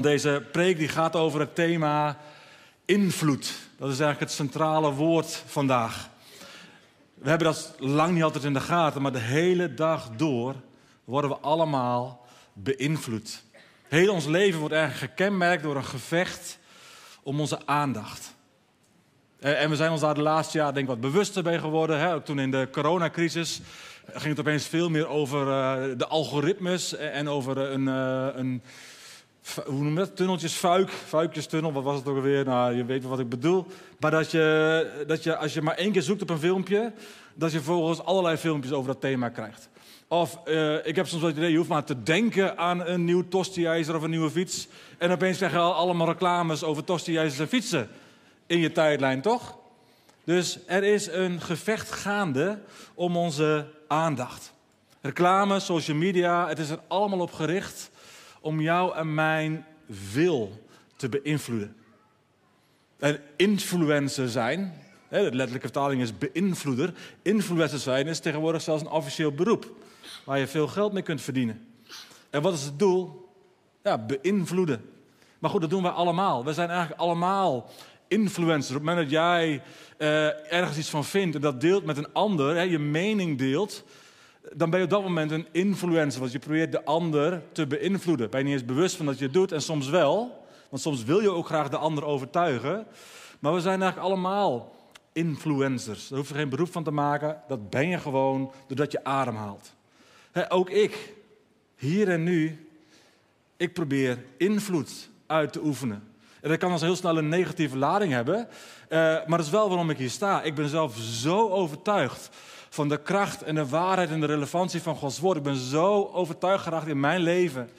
Deze preek die gaat over het thema invloed. Dat is eigenlijk het centrale woord vandaag. We hebben dat lang niet altijd in de gaten, maar de hele dag door worden we allemaal beïnvloed. Heel ons leven wordt eigenlijk gekenmerkt door een gevecht om onze aandacht. Eh, en we zijn ons daar de laatste jaar denk ik wat bewuster bij geworden. Hè? Ook toen in de coronacrisis ging het opeens veel meer over uh, de algoritmes en over een, een hoe noem je dat? Tunneltjes, fuik, fuikjestunnel, wat was het ook alweer? Nou, je weet wat ik bedoel. Maar dat je, dat je, als je maar één keer zoekt op een filmpje, dat je vervolgens allerlei filmpjes over dat thema krijgt. Of uh, ik heb soms wel het idee, je hoeft maar te denken aan een nieuw tosti-ijzer of een nieuwe fiets. En opeens krijg je allemaal reclames over tosti-ijzers en fietsen in je tijdlijn, toch? Dus er is een gevecht gaande om onze aandacht. Reclame, social media, het is er allemaal op gericht om jou en mijn wil te beïnvloeden. En influencer zijn, de letterlijke vertaling is beïnvloeder. Influencer zijn is tegenwoordig zelfs een officieel beroep waar je veel geld mee kunt verdienen. En wat is het doel? Ja, beïnvloeden. Maar goed, dat doen wij allemaal. We zijn eigenlijk allemaal influencers. Op het moment dat jij uh, ergens iets van vindt en dat deelt met een ander, hè, je mening deelt, dan ben je op dat moment een influencer. Want je probeert de ander te beïnvloeden. Ben je niet eens bewust van dat je het doet en soms wel. Want soms wil je ook graag de ander overtuigen. Maar we zijn eigenlijk allemaal influencers. Daar hoef je geen beroep van te maken. Dat ben je gewoon doordat je ademhaalt. He, ook ik, hier en nu, ik probeer invloed uit te oefenen. En dat kan als heel snel een negatieve lading hebben. Uh, maar dat is wel waarom ik hier sta. Ik ben zelf zo overtuigd van de kracht en de waarheid en de relevantie van Gods woord. Ik ben zo overtuigd geraakt in mijn leven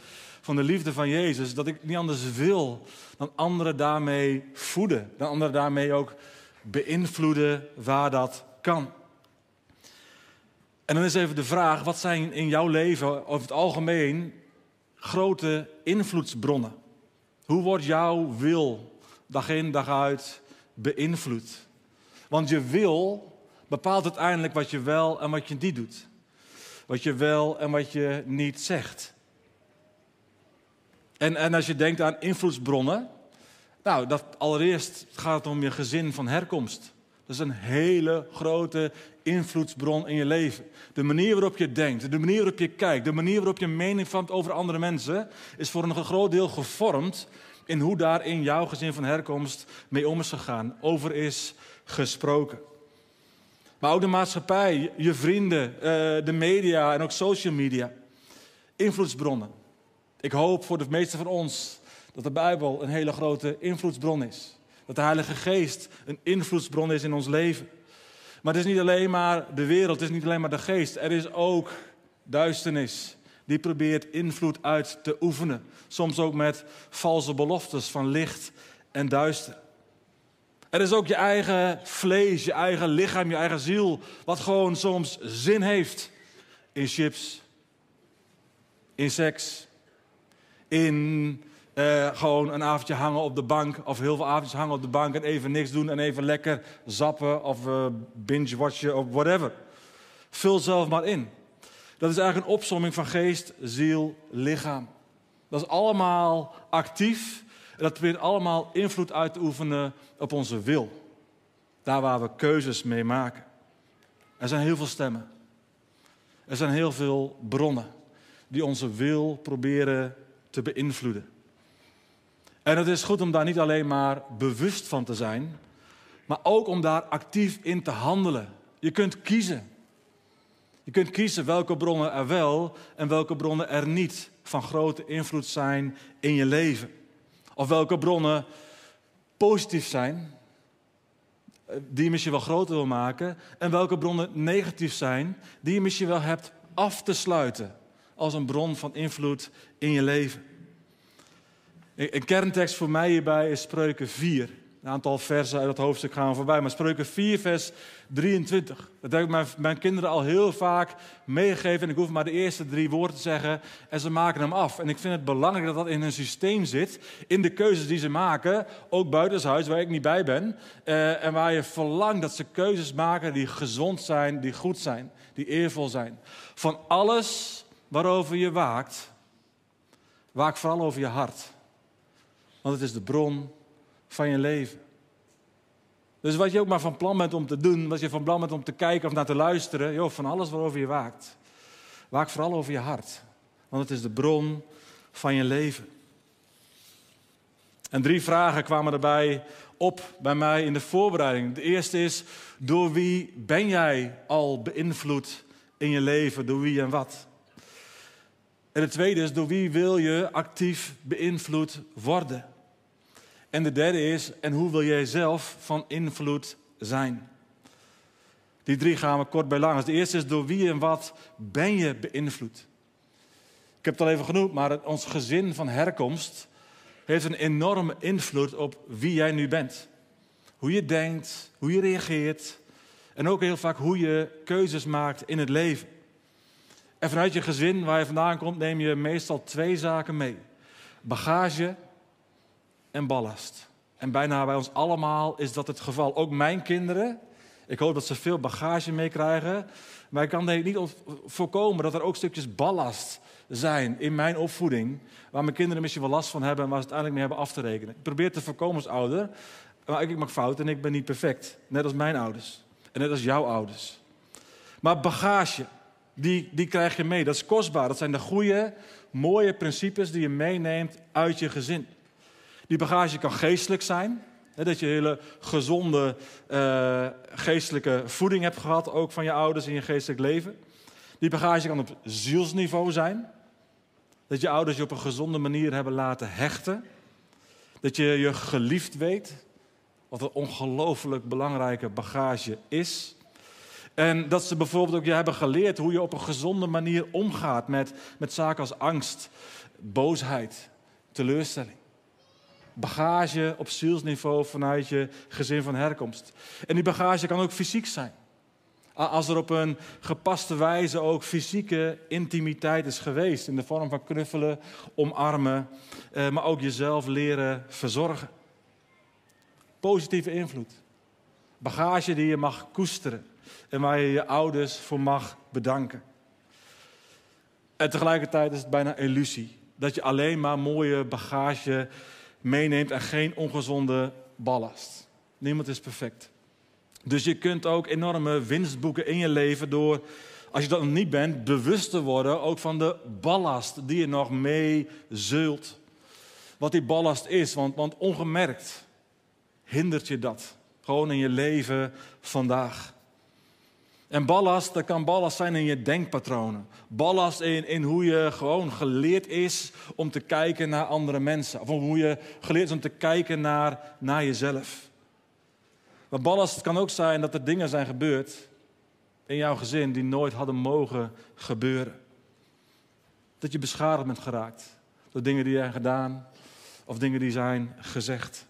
van de liefde van Jezus, dat ik niet anders wil dan anderen daarmee voeden. Dan anderen daarmee ook beïnvloeden waar dat kan. En dan is even de vraag, wat zijn in jouw leven over het algemeen grote invloedsbronnen? Hoe wordt jouw wil dag in dag uit beïnvloed? Want je wil bepaalt uiteindelijk wat je wel en wat je niet doet. Wat je wel en wat je niet zegt. En, en als je denkt aan invloedsbronnen, nou, dat, allereerst gaat het om je gezin van herkomst. Dat is een hele grote invloedsbron in je leven. De manier waarop je denkt, de manier waarop je kijkt, de manier waarop je mening vormt over andere mensen, is voor een groot deel gevormd in hoe daar in jouw gezin van herkomst mee om is gegaan, over is gesproken. Maar ook de maatschappij, je vrienden, eh, de media en ook social media. Invloedsbronnen. Ik hoop voor de meesten van ons dat de Bijbel een hele grote invloedsbron is. Dat de Heilige Geest een invloedsbron is in ons leven. Maar het is niet alleen maar de wereld, het is niet alleen maar de geest. Er is ook duisternis die probeert invloed uit te oefenen. Soms ook met valse beloftes van licht en duister. Er is ook je eigen vlees, je eigen lichaam, je eigen ziel, wat gewoon soms zin heeft in chips, in seks, in uh, gewoon een avondje hangen op de bank of heel veel avondjes hangen op de bank en even niks doen en even lekker zappen of uh, binge-watchen of whatever. Vul zelf maar in. Dat is eigenlijk een opsomming van geest, ziel, lichaam. Dat is allemaal actief dat probeert allemaal invloed uit te oefenen op onze wil. Daar waar we keuzes mee maken. Er zijn heel veel stemmen. Er zijn heel veel bronnen die onze wil proberen te beïnvloeden. En het is goed om daar niet alleen maar bewust van te zijn, maar ook om daar actief in te handelen. Je kunt kiezen. Je kunt kiezen welke bronnen er wel en welke bronnen er niet van grote invloed zijn in je leven. Of welke bronnen positief zijn, eh, die je misschien wel groter wil maken. En welke bronnen negatief zijn, die je misschien wel hebt af te sluiten als een bron van invloed in je leven. Een kerntekst voor mij hierbij is Spreuken 4. Een aantal versen uit dat hoofdstuk gaan we voorbij. Maar Spreuken 4, vers 23. Dat heb ik mijn, kinderen al heel vaak meegegeven. En ik hoef maar de eerste drie woorden te zeggen. En ze maken hem af. En ik vind het belangrijk dat dat in hun systeem zit. In de keuzes die ze maken. Ook buitenshuis, waar ik niet bij ben. Uh, en waar je verlangt dat ze keuzes maken die gezond zijn, die goed zijn, die eervol zijn. Van alles waarover je waakt, waak vooral over je hart. Want het is de bron van je leven. Dus wat je ook maar van plan bent om te doen, wat je van plan bent om te kijken of naar te luisteren, joh, van alles waarover je waakt. Waak vooral over je hart. Want het is de bron van je leven. En drie vragen kwamen erbij op bij mij in de voorbereiding. De eerste is, door wie ben jij al beïnvloed in je leven? Door wie en wat? En de tweede is, door wie wil je actief beïnvloed worden? En de derde is, en hoe wil jij zelf van invloed zijn? Die drie gaan we kort bij langs. De eerste is, door wie en wat ben je beïnvloed? Ik heb het al even genoemd, maar ons gezin van herkomst heeft een enorme invloed op wie jij nu bent. Hoe je denkt, hoe je reageert en ook heel vaak hoe je keuzes maakt in het leven. En vanuit je gezin waar je vandaan komt, neem je meestal twee zaken mee: bagage en ballast. En bijna bij ons allemaal is dat het geval. Ook mijn kinderen. Ik hoop dat ze veel bagage meekrijgen. Maar ik kan niet voorkomen dat er ook stukjes ballast zijn in mijn opvoeding. Waar mijn kinderen misschien wel last van hebben en waar ze uiteindelijk mee hebben af te rekenen. Ik probeer te voorkomen als ouder. Maar ik maak fouten en ik ben niet perfect. Net als mijn ouders. En net als jouw ouders. Maar bagage, die, die krijg je mee. Dat is kostbaar. Dat zijn de goede, mooie principes die je meeneemt uit je gezin. Die bagage kan geestelijk zijn. Dat je hele gezonde uh, geestelijke voeding hebt gehad, ook van je ouders in je geestelijk leven. Die bagage kan op zielsniveau zijn. Dat je ouders je op een gezonde manier hebben laten hechten. Dat je je geliefd weet. Wat een ongelooflijk belangrijke bagage is. En dat ze bijvoorbeeld ook je hebben geleerd hoe je op een gezonde manier omgaat met, met zaken als angst, boosheid, teleurstelling. Bagage op zielsniveau vanuit je gezin van herkomst. En die bagage kan ook fysiek zijn. Als er op een gepaste wijze ook fysieke intimiteit is geweest. In de vorm van knuffelen, omarmen. Eh, maar ook jezelf leren verzorgen. Positieve invloed. Bagage die je mag koesteren. En waar je je ouders voor mag bedanken. En tegelijkertijd is het bijna illusie. Dat je alleen maar mooie bagage meeneemt en geen ongezonde ballast. Niemand is perfect. Dus je kunt ook enorme winst boeken in je leven door, als je dat nog niet bent, bewust te worden ook van de ballast die je nog mee zult. Wat die ballast is, want, want ongemerkt hindert je dat. Gewoon in je leven vandaag. En ballast, dat kan ballast zijn in je denkpatronen. Ballast in, in hoe je gewoon geleerd is om te kijken naar andere mensen. Of hoe je geleerd is om te kijken naar, naar jezelf. Maar ballast kan ook zijn dat er dingen zijn gebeurd in jouw gezin die nooit hadden mogen gebeuren. Dat je beschadigd bent geraakt door dingen die hebt gedaan of dingen die zijn gezegd.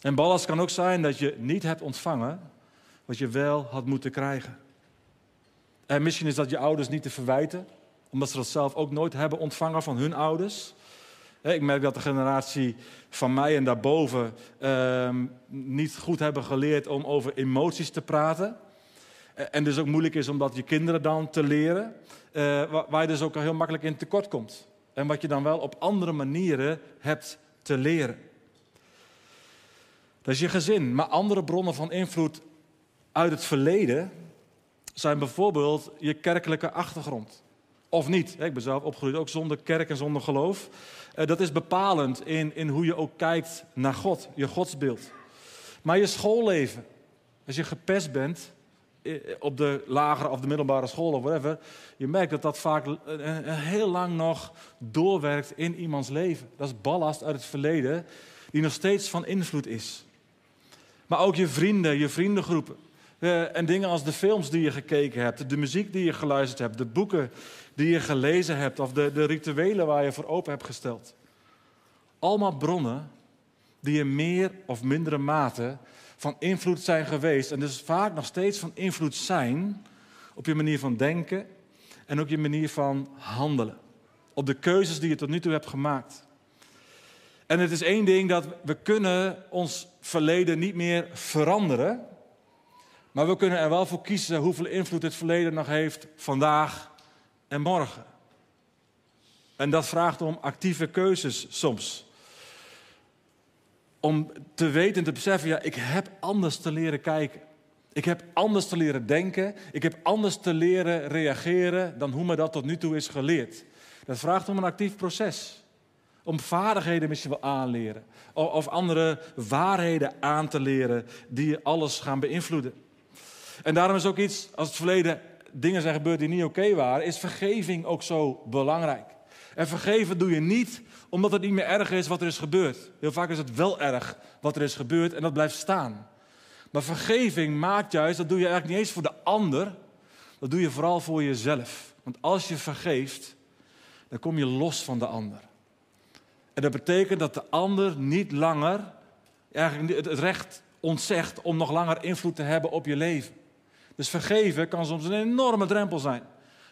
En ballast kan ook zijn dat je niet hebt ontvangen wat je wel had moeten krijgen. En misschien is dat je ouders niet te verwijten, omdat ze dat zelf ook nooit hebben ontvangen van hun ouders. Ik merk dat de generatie van mij en daarboven ehm, niet goed hebben geleerd om over emoties te praten. En dus ook moeilijk is om dat je kinderen dan te leren, uh, waar je dus ook heel makkelijk in tekort komt. En wat je dan wel op andere manieren hebt te leren. Dat is je gezin. Maar andere bronnen van invloed uit het verleden zijn bijvoorbeeld je kerkelijke achtergrond. Of niet. Ik ben zelf opgegroeid ook zonder kerk en zonder geloof. Eh, dat is bepalend in, in hoe je ook kijkt naar God, je godsbeeld. Maar je schoolleven, als je gepest bent eh, op de lagere of de middelbare school of whatever, je merkt dat dat vaak heel lang nog doorwerkt in iemands leven. Dat is ballast uit het verleden die nog steeds van invloed is. Maar ook je vrienden, je vriendengroepen. Uh, en dingen als de films die je gekeken hebt, de muziek die je geluisterd hebt, de boeken die je gelezen hebt of de, de rituelen waar je voor open hebt gesteld. Allemaal bronnen die in meer of mindere mate van invloed zijn geweest en dus vaak nog steeds van invloed zijn op je manier van denken en ook je manier van handelen. Op de keuzes die je tot nu toe hebt gemaakt. En het is één ding dat we kunnen ons verleden niet meer veranderen. Maar we kunnen er wel voor kiezen hoeveel invloed het verleden nog heeft vandaag en morgen. En dat vraagt om actieve keuzes soms. om te weten en te beseffen, ja, ik heb anders te leren kijken. Ik heb anders te leren denken. Ik heb anders te leren reageren dan hoe me dat tot nu toe is geleerd. Dat vraagt om een actief proces. Om vaardigheden misschien wel aanleren. Of andere waarheden aan te leren die alles gaan beïnvloeden. En daarom is ook iets, als het verleden dingen zijn gebeurd die niet oké waren, is vergeving ook zo belangrijk. En vergeven doe je niet omdat het niet meer erg is wat er is gebeurd. Heel vaak is het wel erg wat er is gebeurd en dat blijft staan. Maar vergeving maakt juist, dat doe je eigenlijk niet eens voor de ander, dat doe je vooral voor jezelf. Want als je vergeeft, dan kom je los van de ander. En dat betekent dat de ander niet langer eigenlijk het recht ontzegt om nog langer invloed te hebben op je leven. Dus vergeven kan soms een enorme drempel zijn.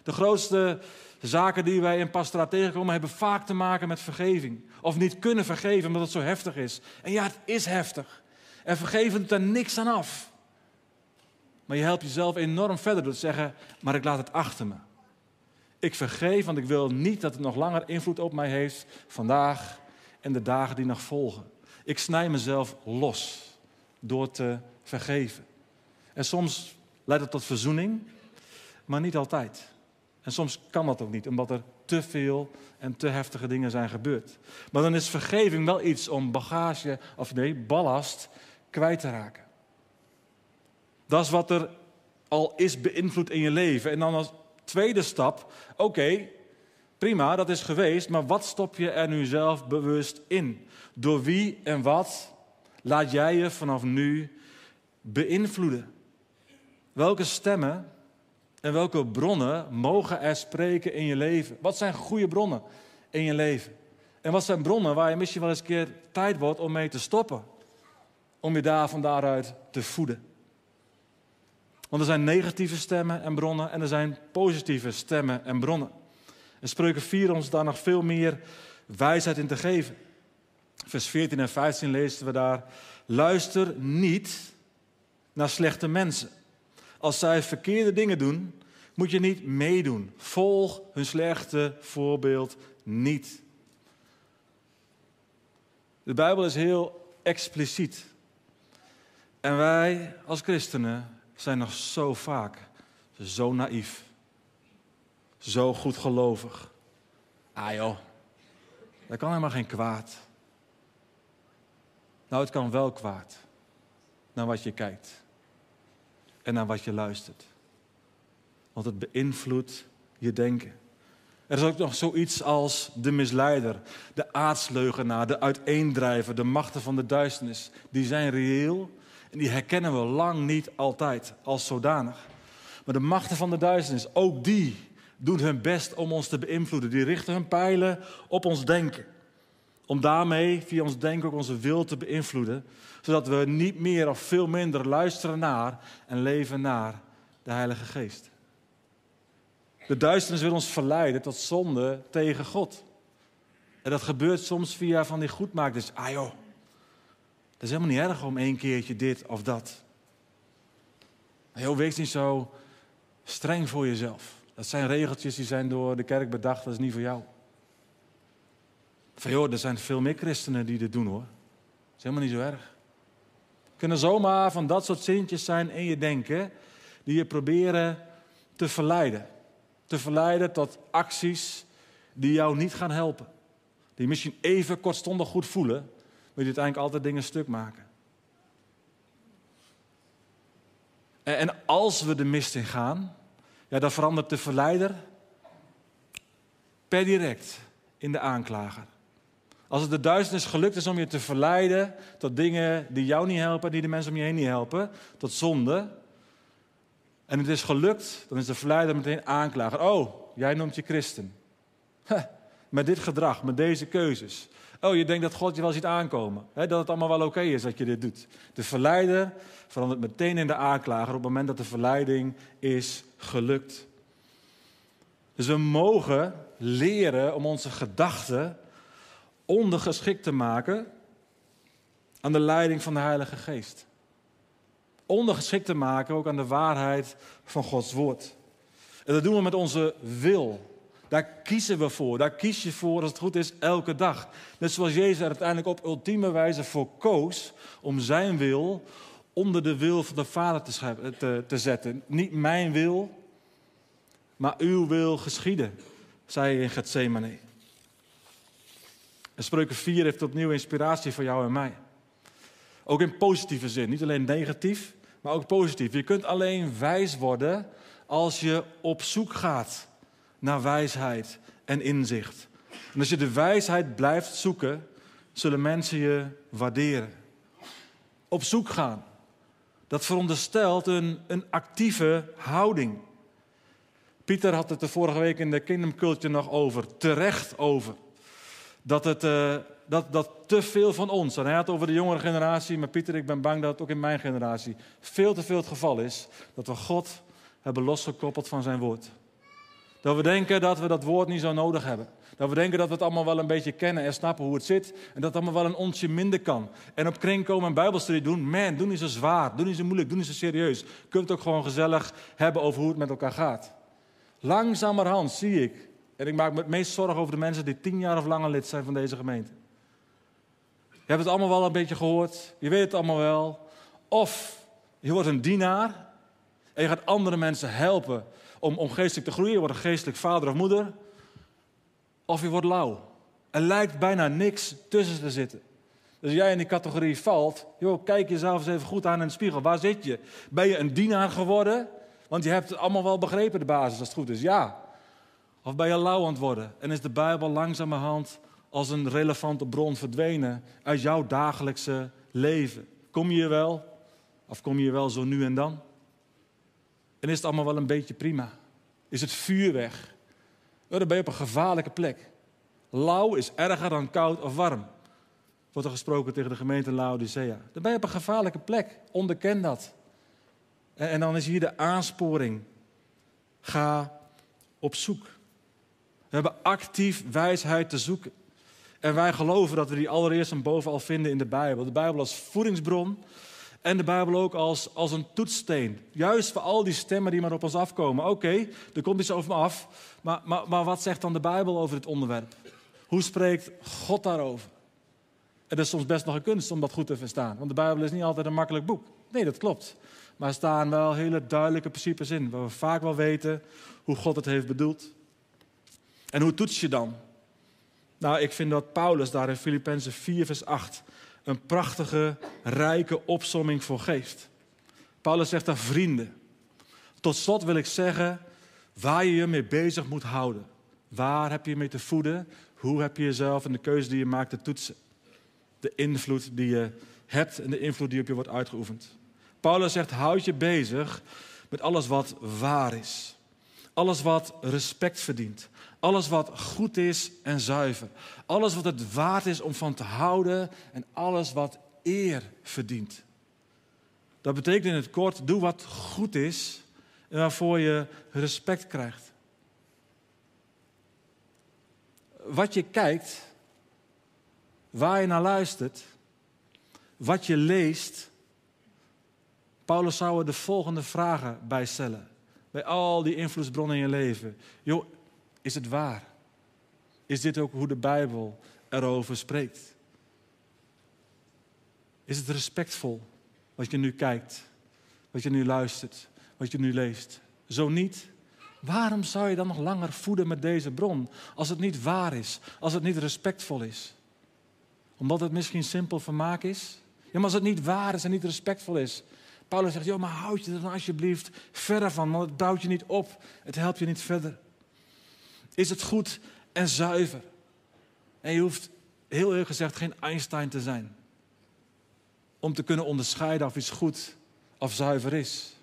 De grootste zaken die wij in pastoraat tegenkomen hebben vaak te maken met vergeving. Of niet kunnen vergeven omdat het zo heftig is. En ja, het is heftig. En vergeven doet er niks aan af. Maar je helpt jezelf enorm verder door te zeggen, maar ik laat het achter me. Ik vergeef, want ik wil niet dat het nog langer invloed op mij heeft vandaag en de dagen die nog volgen. Ik snij mezelf los door te vergeven. En soms leidt het tot verzoening, maar niet altijd. En soms kan dat ook niet, omdat er te veel en te heftige dingen zijn gebeurd. Maar dan is vergeving wel iets om bagage, of nee, ballast kwijt te raken. Dat is wat er al is beïnvloed in je leven. En dan als tweede stap, oké, prima, dat is geweest, maar wat stop je er nu zelf bewust in? Door wie en wat laat jij je vanaf nu beïnvloeden? Welke stemmen en welke bronnen mogen er spreken in je leven? Wat zijn goede bronnen in je leven? En wat zijn bronnen waar je misschien wel eens een keer tijd wordt om mee te stoppen? Om je daar van daaruit te voeden. Want er zijn negatieve stemmen en bronnen en er zijn positieve stemmen en bronnen. En Spreuken 4 ons daar nog veel meer wijsheid in te geven. Vers 14 en 15 lezen we daar: Luister niet naar slechte mensen als zij verkeerde dingen doen, moet je niet meedoen. Volg hun slechte voorbeeld niet. De Bijbel is heel expliciet. En wij als christenen zijn nog zo vaak zo naïef. Zo goedgelovig. Ah joh, dat kan helemaal geen kwaad. Nou, het kan wel kwaad. Naar wat je kijkt en naar wat je luistert. Want het beïnvloedt je denken. Er is ook nog zoiets als de misleider, de aardsleugenaar, de uiteendrijver, de machten van de duisternis. Die zijn reëel en die herkennen we lang niet altijd als zodanig. Maar de machten van de duisternis, ook die doen hun best om ons te beïnvloeden. Die richten hun pijlen op ons denken. Om daarmee via ons denken ook onze wil te beïnvloeden zodat we niet meer of veel minder luisteren naar en leven naar de Heilige Geest. De duisternis wil ons verleiden tot zonde tegen God. En dat gebeurt soms via van die goedmaakers. Ah joh, dat is helemaal niet erg om één keertje dit of dat. Joh, wees niet zo streng voor jezelf. Dat zijn regeltjes die zijn door de kerk bedacht, dat is niet voor jou. Van joh, er zijn veel meer christenen die dit doen hoor. Dat is helemaal niet zo erg kunnen zomaar van dat soort zintjes zijn in je denken, die je proberen te verleiden. Te verleiden tot acties die jou niet gaan helpen. Die misschien even kortstondig goed voelen, maar die uiteindelijk altijd dingen stuk maken. En als we de mist in gaan, ja, dan verandert de verleider per direct in de aanklager. Als het de duisternis gelukt is om je te verleiden tot dingen die jou niet helpen, die de mensen om je heen niet helpen, tot zonde. En het is gelukt, dan is de verleider meteen aanklager. Oh, jij noemt je christen. met dit gedrag, met deze keuzes. Oh, je denkt dat God je wel ziet aankomen. dat het allemaal wel oké is dat je dit doet. De verleider verandert meteen in de aanklager op het moment dat de verleiding is gelukt. Dus we mogen leren om onze gedachten ondergeschikt te maken aan de leiding van de Heilige Geest. Ondergeschikt te maken ook aan de waarheid van Gods woord. En dat doen we met onze wil. Daar kiezen we voor. Daar kies je voor, als het goed is, elke dag. Net zoals Jezus er uiteindelijk op ultieme wijze voor koos om zijn wil onder de wil van de Vader te, te, te zetten. Niet mijn wil, maar uw wil geschieden, zei hij in Gethsemane. En Spreuken 4 heeft opnieuw inspiratie voor jou en mij. Ook in positieve zin, niet alleen negatief, maar ook positief. Je kunt alleen wijs worden als je op zoek gaat naar wijsheid en inzicht. En als je de wijsheid blijft zoeken, zullen mensen je waarderen. Op zoek gaan. Dat veronderstelt een, een actieve houding. Pieter had het de vorige week in de Kingdom Culture nog over, terecht over. Dat, het, uh, dat, dat te veel van ons, en hij had over de jongere generatie, maar Pieter, ik ben bang dat het ook in mijn generatie veel te veel het geval is, dat we God hebben losgekoppeld van zijn woord. Dat we denken dat we dat woord niet zo nodig hebben. Dat we denken dat we het allemaal wel een beetje kennen en snappen hoe het zit. En dat het allemaal wel een onsje minder kan. En op kring komen en bijbelstudie doen. Man, doe niet zo zwaar, doe niet zo moeilijk, doe niet zo serieus. Je kunt het ook gewoon gezellig hebben over hoe het met elkaar gaat. Langzamerhand zie ik, en ik maak me het meest zorgen over de mensen die tien jaar of langer lid zijn van deze gemeente. Je hebt het allemaal wel een beetje gehoord, je weet het allemaal wel. Of je wordt een dienaar en je gaat andere mensen helpen om, om geestelijk te groeien. Je wordt een geestelijk vader of moeder. Of je wordt lauw. Er lijkt bijna niks tussen te zitten. Dus jij in die categorie valt, joh, kijk jezelf eens even goed aan in de spiegel. Waar zit je? Ben je een dienaar geworden? Want je hebt het allemaal wel begrepen, de basis, als het goed is. Ja. Of ben je lauw aan het worden? En is de Bijbel langzamerhand als een relevante bron verdwenen uit jouw dagelijkse leven? Kom je wel? Of kom je wel zo nu en dan? En is het allemaal wel een beetje prima? Is het vuur weg? Oh, dan ben je op een gevaarlijke plek. Lauw is erger dan koud of warm. Wordt er gesproken tegen de gemeente Laodicea. Dan ben je op een gevaarlijke plek. Onderken dat. En dan is hier de aansporing. Ga op zoek. We hebben actief wijsheid te zoeken. En wij geloven dat we die allereerst en bovenal vinden in de Bijbel. De Bijbel als voedingsbron en de Bijbel ook als, als een toetssteen. Juist voor al die stemmen die maar op ons afkomen. Oké, er komt iets over me af. Maar, maar, maar wat zegt dan de Bijbel over dit onderwerp? Hoe spreekt God daarover? Het is soms best nog een kunst om dat goed te verstaan. Want de Bijbel is niet altijd een makkelijk boek. Nee, dat klopt. Maar er staan wel hele duidelijke principes in. Waar we vaak wel weten hoe God het heeft bedoeld. En hoe toets je dan? Nou, ik vind dat Paulus daar in Filippenzen 4, vers 8 een prachtige, rijke opsomming voor geeft. Paulus zegt daar vrienden. Tot slot wil ik zeggen waar je je mee bezig moet houden. Waar heb je je mee te voeden? Hoe heb je jezelf en de keuze die je maakt te toetsen? De invloed die je hebt en de invloed die op je wordt uitgeoefend. Paulus zegt: houd je bezig met alles wat waar is. Alles wat respect verdient. Alles wat goed is en zuiver. Alles wat het waard is om van te houden en alles wat eer verdient. Dat betekent in het kort, doe wat goed is en waarvoor je respect krijgt. Wat je kijkt, waar je naar luistert, wat je leest. Paulus zou er de volgende vragen bij stellen. Bij al die invloedsbronnen in je leven. Joh, is het waar? Is dit ook hoe de Bijbel erover spreekt? Is het respectvol wat je nu kijkt, wat je nu luistert, wat je nu leest? Zo niet, waarom zou je dan nog langer voeden met deze bron als het niet waar is, als het niet respectvol is? Omdat het misschien simpel vermaak is? Ja, maar als het niet waar is en niet respectvol is. Paulus zegt, joh, maar houd je er dan alsjeblieft verder van, want het bouwt je niet op, het helpt je niet verder is het goed en zuiver. En je hoeft heel eerlijk gezegd geen Einstein te zijn. Om te kunnen onderscheiden of iets goed of zuiver is.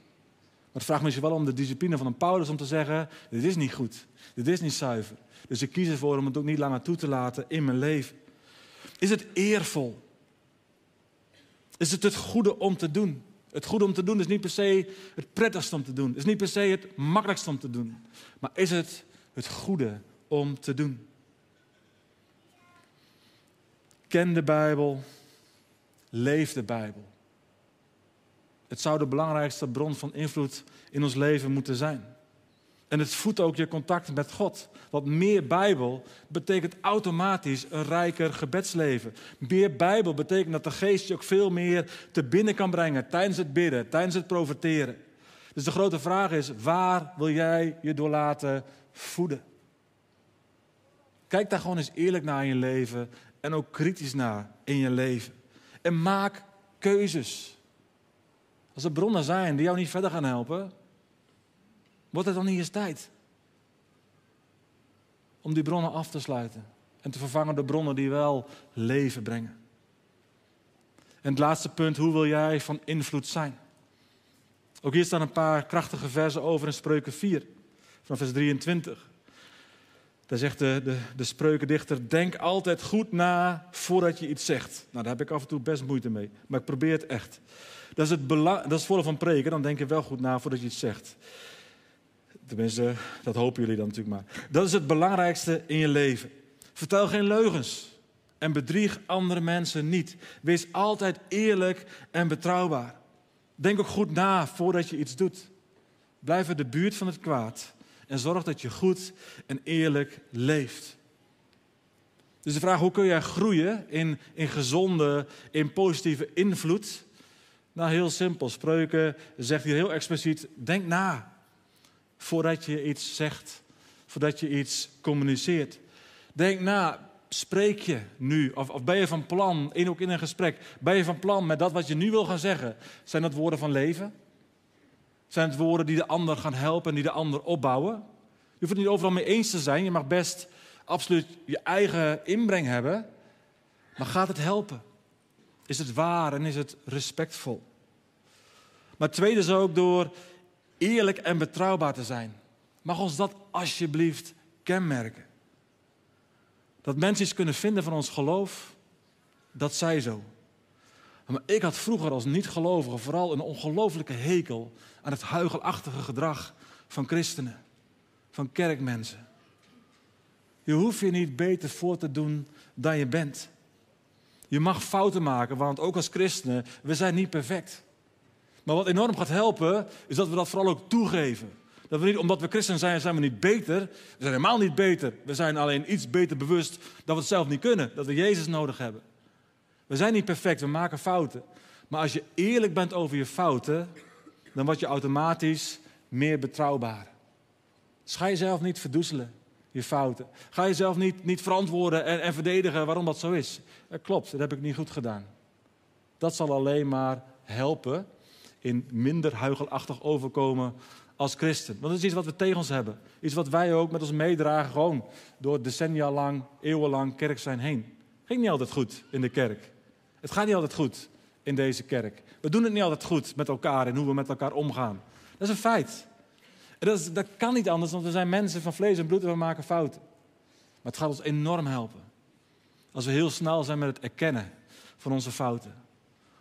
Maar het vraagt misschien wel om de discipline van een Paulus om te zeggen: dit is niet goed, dit is niet zuiver. Dus ik kies ervoor om het ook niet langer toe te laten in mijn leven. Is het eervol? Is het het goede om te doen? Het goede om te doen is niet per se het prettigste om te doen. is niet per se het makkelijkste om te doen. Maar is het het goede om te doen. Ken de Bijbel, leef de Bijbel. Het zou de belangrijkste bron van invloed in ons leven moeten zijn. En het voedt ook je contact met God. Want meer Bijbel betekent automatisch een rijker gebedsleven. Meer Bijbel betekent dat de geest je ook veel meer te binnen kan brengen tijdens het bidden, tijdens het profeteren. Dus de grote vraag is, waar wil jij je door laten voeden? Kijk daar gewoon eens eerlijk naar in je leven en ook kritisch naar in je leven. En maak keuzes. Als er bronnen zijn die jou niet verder gaan helpen, wordt het dan niet eens tijd om die bronnen af te sluiten en te vervangen door bronnen die wel leven brengen. En het laatste punt, hoe wil jij van invloed zijn? Ook hier staan een paar krachtige versen over in Spreuken 4, van vers 23. Daar zegt de, de, de spreukendichter, denk altijd goed na voordat je iets zegt. Nou, daar heb ik af en toe best moeite mee, maar ik probeer het echt. Dat is het, belang, dat is het van preken, dan denk je wel goed na voordat je iets zegt. Tenminste, dat hopen jullie dan natuurlijk maar. Dat is het belangrijkste in je leven. Vertel geen leugens en bedrieg andere mensen niet. Wees altijd eerlijk en betrouwbaar. Denk ook goed na voordat je iets doet. Blijf uit de buurt van het kwaad en zorg dat je goed en eerlijk leeft. Dus de vraag, hoe kun jij groeien in, in gezonde, in positieve invloed? Nou, heel simpel. Spreuken zegt hier heel expliciet, denk na voordat je iets zegt, voordat je iets communiceert. Denk na, spreek je nu? Of, of ben je van plan, in, ook in een gesprek, ben je van plan met dat wat je nu wil gaan zeggen? Zijn dat woorden van leven? Zijn het woorden die de ander gaan helpen en die de ander opbouwen? Je hoeft het niet overal mee eens te zijn. Je mag best absoluut je eigen inbreng hebben. Maar gaat het helpen? Is het waar en is het respectvol? Maar tweede is ook door eerlijk en betrouwbaar te zijn. Mag ons dat alsjeblieft kenmerken? Dat mensen iets kunnen vinden van ons geloof, dat zij zo. Maar ik had vroeger als niet-gelovige vooral een ongelooflijke hekel aan het huigelachtige gedrag van christenen, van kerkmensen. Je hoeft je niet beter voor te doen dan je bent. Je mag fouten maken, want ook als christenen, we zijn niet perfect. Maar wat enorm gaat helpen, is dat we dat vooral ook toegeven. Dat we niet, omdat we christen zijn, zijn we niet beter. We zijn helemaal niet beter. We zijn alleen iets beter bewust dat we het zelf niet kunnen. Dat we Jezus nodig hebben. We zijn niet perfect, we maken fouten. Maar als je eerlijk bent over je fouten, dan word je automatisch meer betrouwbaar. Dus ga jezelf niet verdoezelen, je fouten. Ga jezelf niet, niet verantwoorden en, en verdedigen waarom dat zo is. Dat klopt, dat heb ik niet goed gedaan. Dat zal alleen maar helpen in minder huigelachtig overkomen als christen. Want dat is iets wat we tegen ons hebben. Iets wat wij ook met ons meedragen, gewoon door decennia lang, eeuwenlang kerk zijn heen. Ging niet altijd goed in de kerk. Het gaat niet altijd goed in deze kerk. We doen het niet altijd goed met elkaar en hoe we met elkaar omgaan. Dat is een feit. En dat, dat kan niet anders, want we zijn mensen van vlees en bloed en we maken fouten. Maar het gaat ons enorm helpen. Als we heel snel zijn met het erkennen van onze fouten.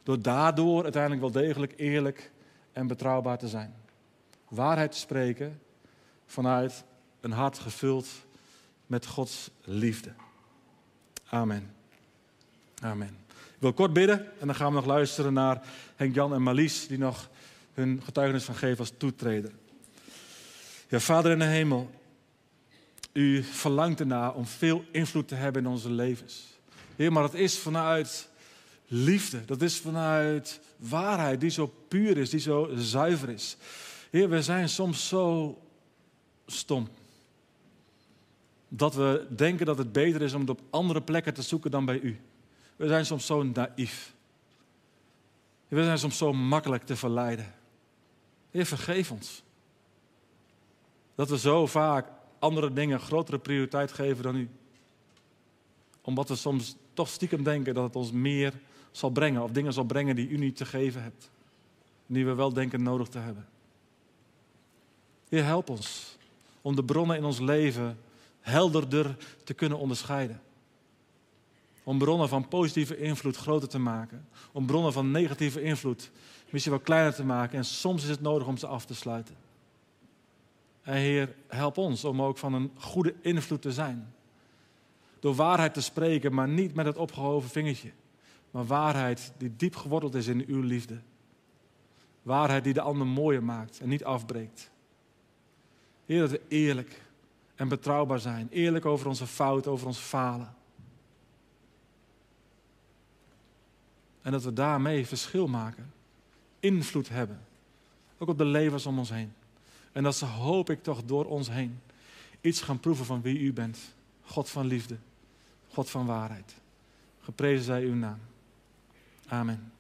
Door daardoor uiteindelijk wel degelijk eerlijk en betrouwbaar te zijn. Waarheid te spreken vanuit een hart gevuld met Gods liefde. Amen. Amen. Ik wil kort bidden en dan gaan we nog luisteren naar Henk-Jan en Marlies, die nog hun getuigenis van geven als toetreder. Ja, Vader in de hemel, u verlangt ernaar om veel invloed te hebben in onze levens. Heer, maar het is vanuit liefde. Dat is vanuit waarheid die zo puur is, die zo zuiver is. Heer, we zijn soms zo stom. Dat we denken dat het beter is om het op andere plekken te zoeken dan bij u. We zijn soms zo naïef. We zijn soms zo makkelijk te verleiden. Heer, vergeef ons. Dat we zo vaak andere dingen grotere prioriteit geven dan u. Omdat we soms toch stiekem denken dat het ons meer zal brengen, of dingen zal brengen die u niet te geven hebt. Die we wel denken nodig te hebben. Heer, help ons om de bronnen in ons leven helderder te kunnen onderscheiden. Om bronnen van positieve invloed groter te maken. Om bronnen van negatieve invloed misschien wel kleiner te maken. En soms is het nodig om ze af te sluiten. En Heer, help ons om ook van een goede invloed te zijn. Door waarheid te spreken, maar niet met het opgehoven vingertje maar waarheid die diep geworteld is in uw liefde. Waarheid die de ander mooier maakt en niet afbreekt. Heer, dat we eerlijk en betrouwbaar zijn. Eerlijk over onze fouten, over ons falen. En dat we daarmee verschil maken. Invloed hebben. Ook op de levens om ons heen. En dat ze, hoop ik toch, door ons heen iets gaan proeven van wie u bent. God van liefde. God van waarheid. Geprezen zij uw naam. Amen.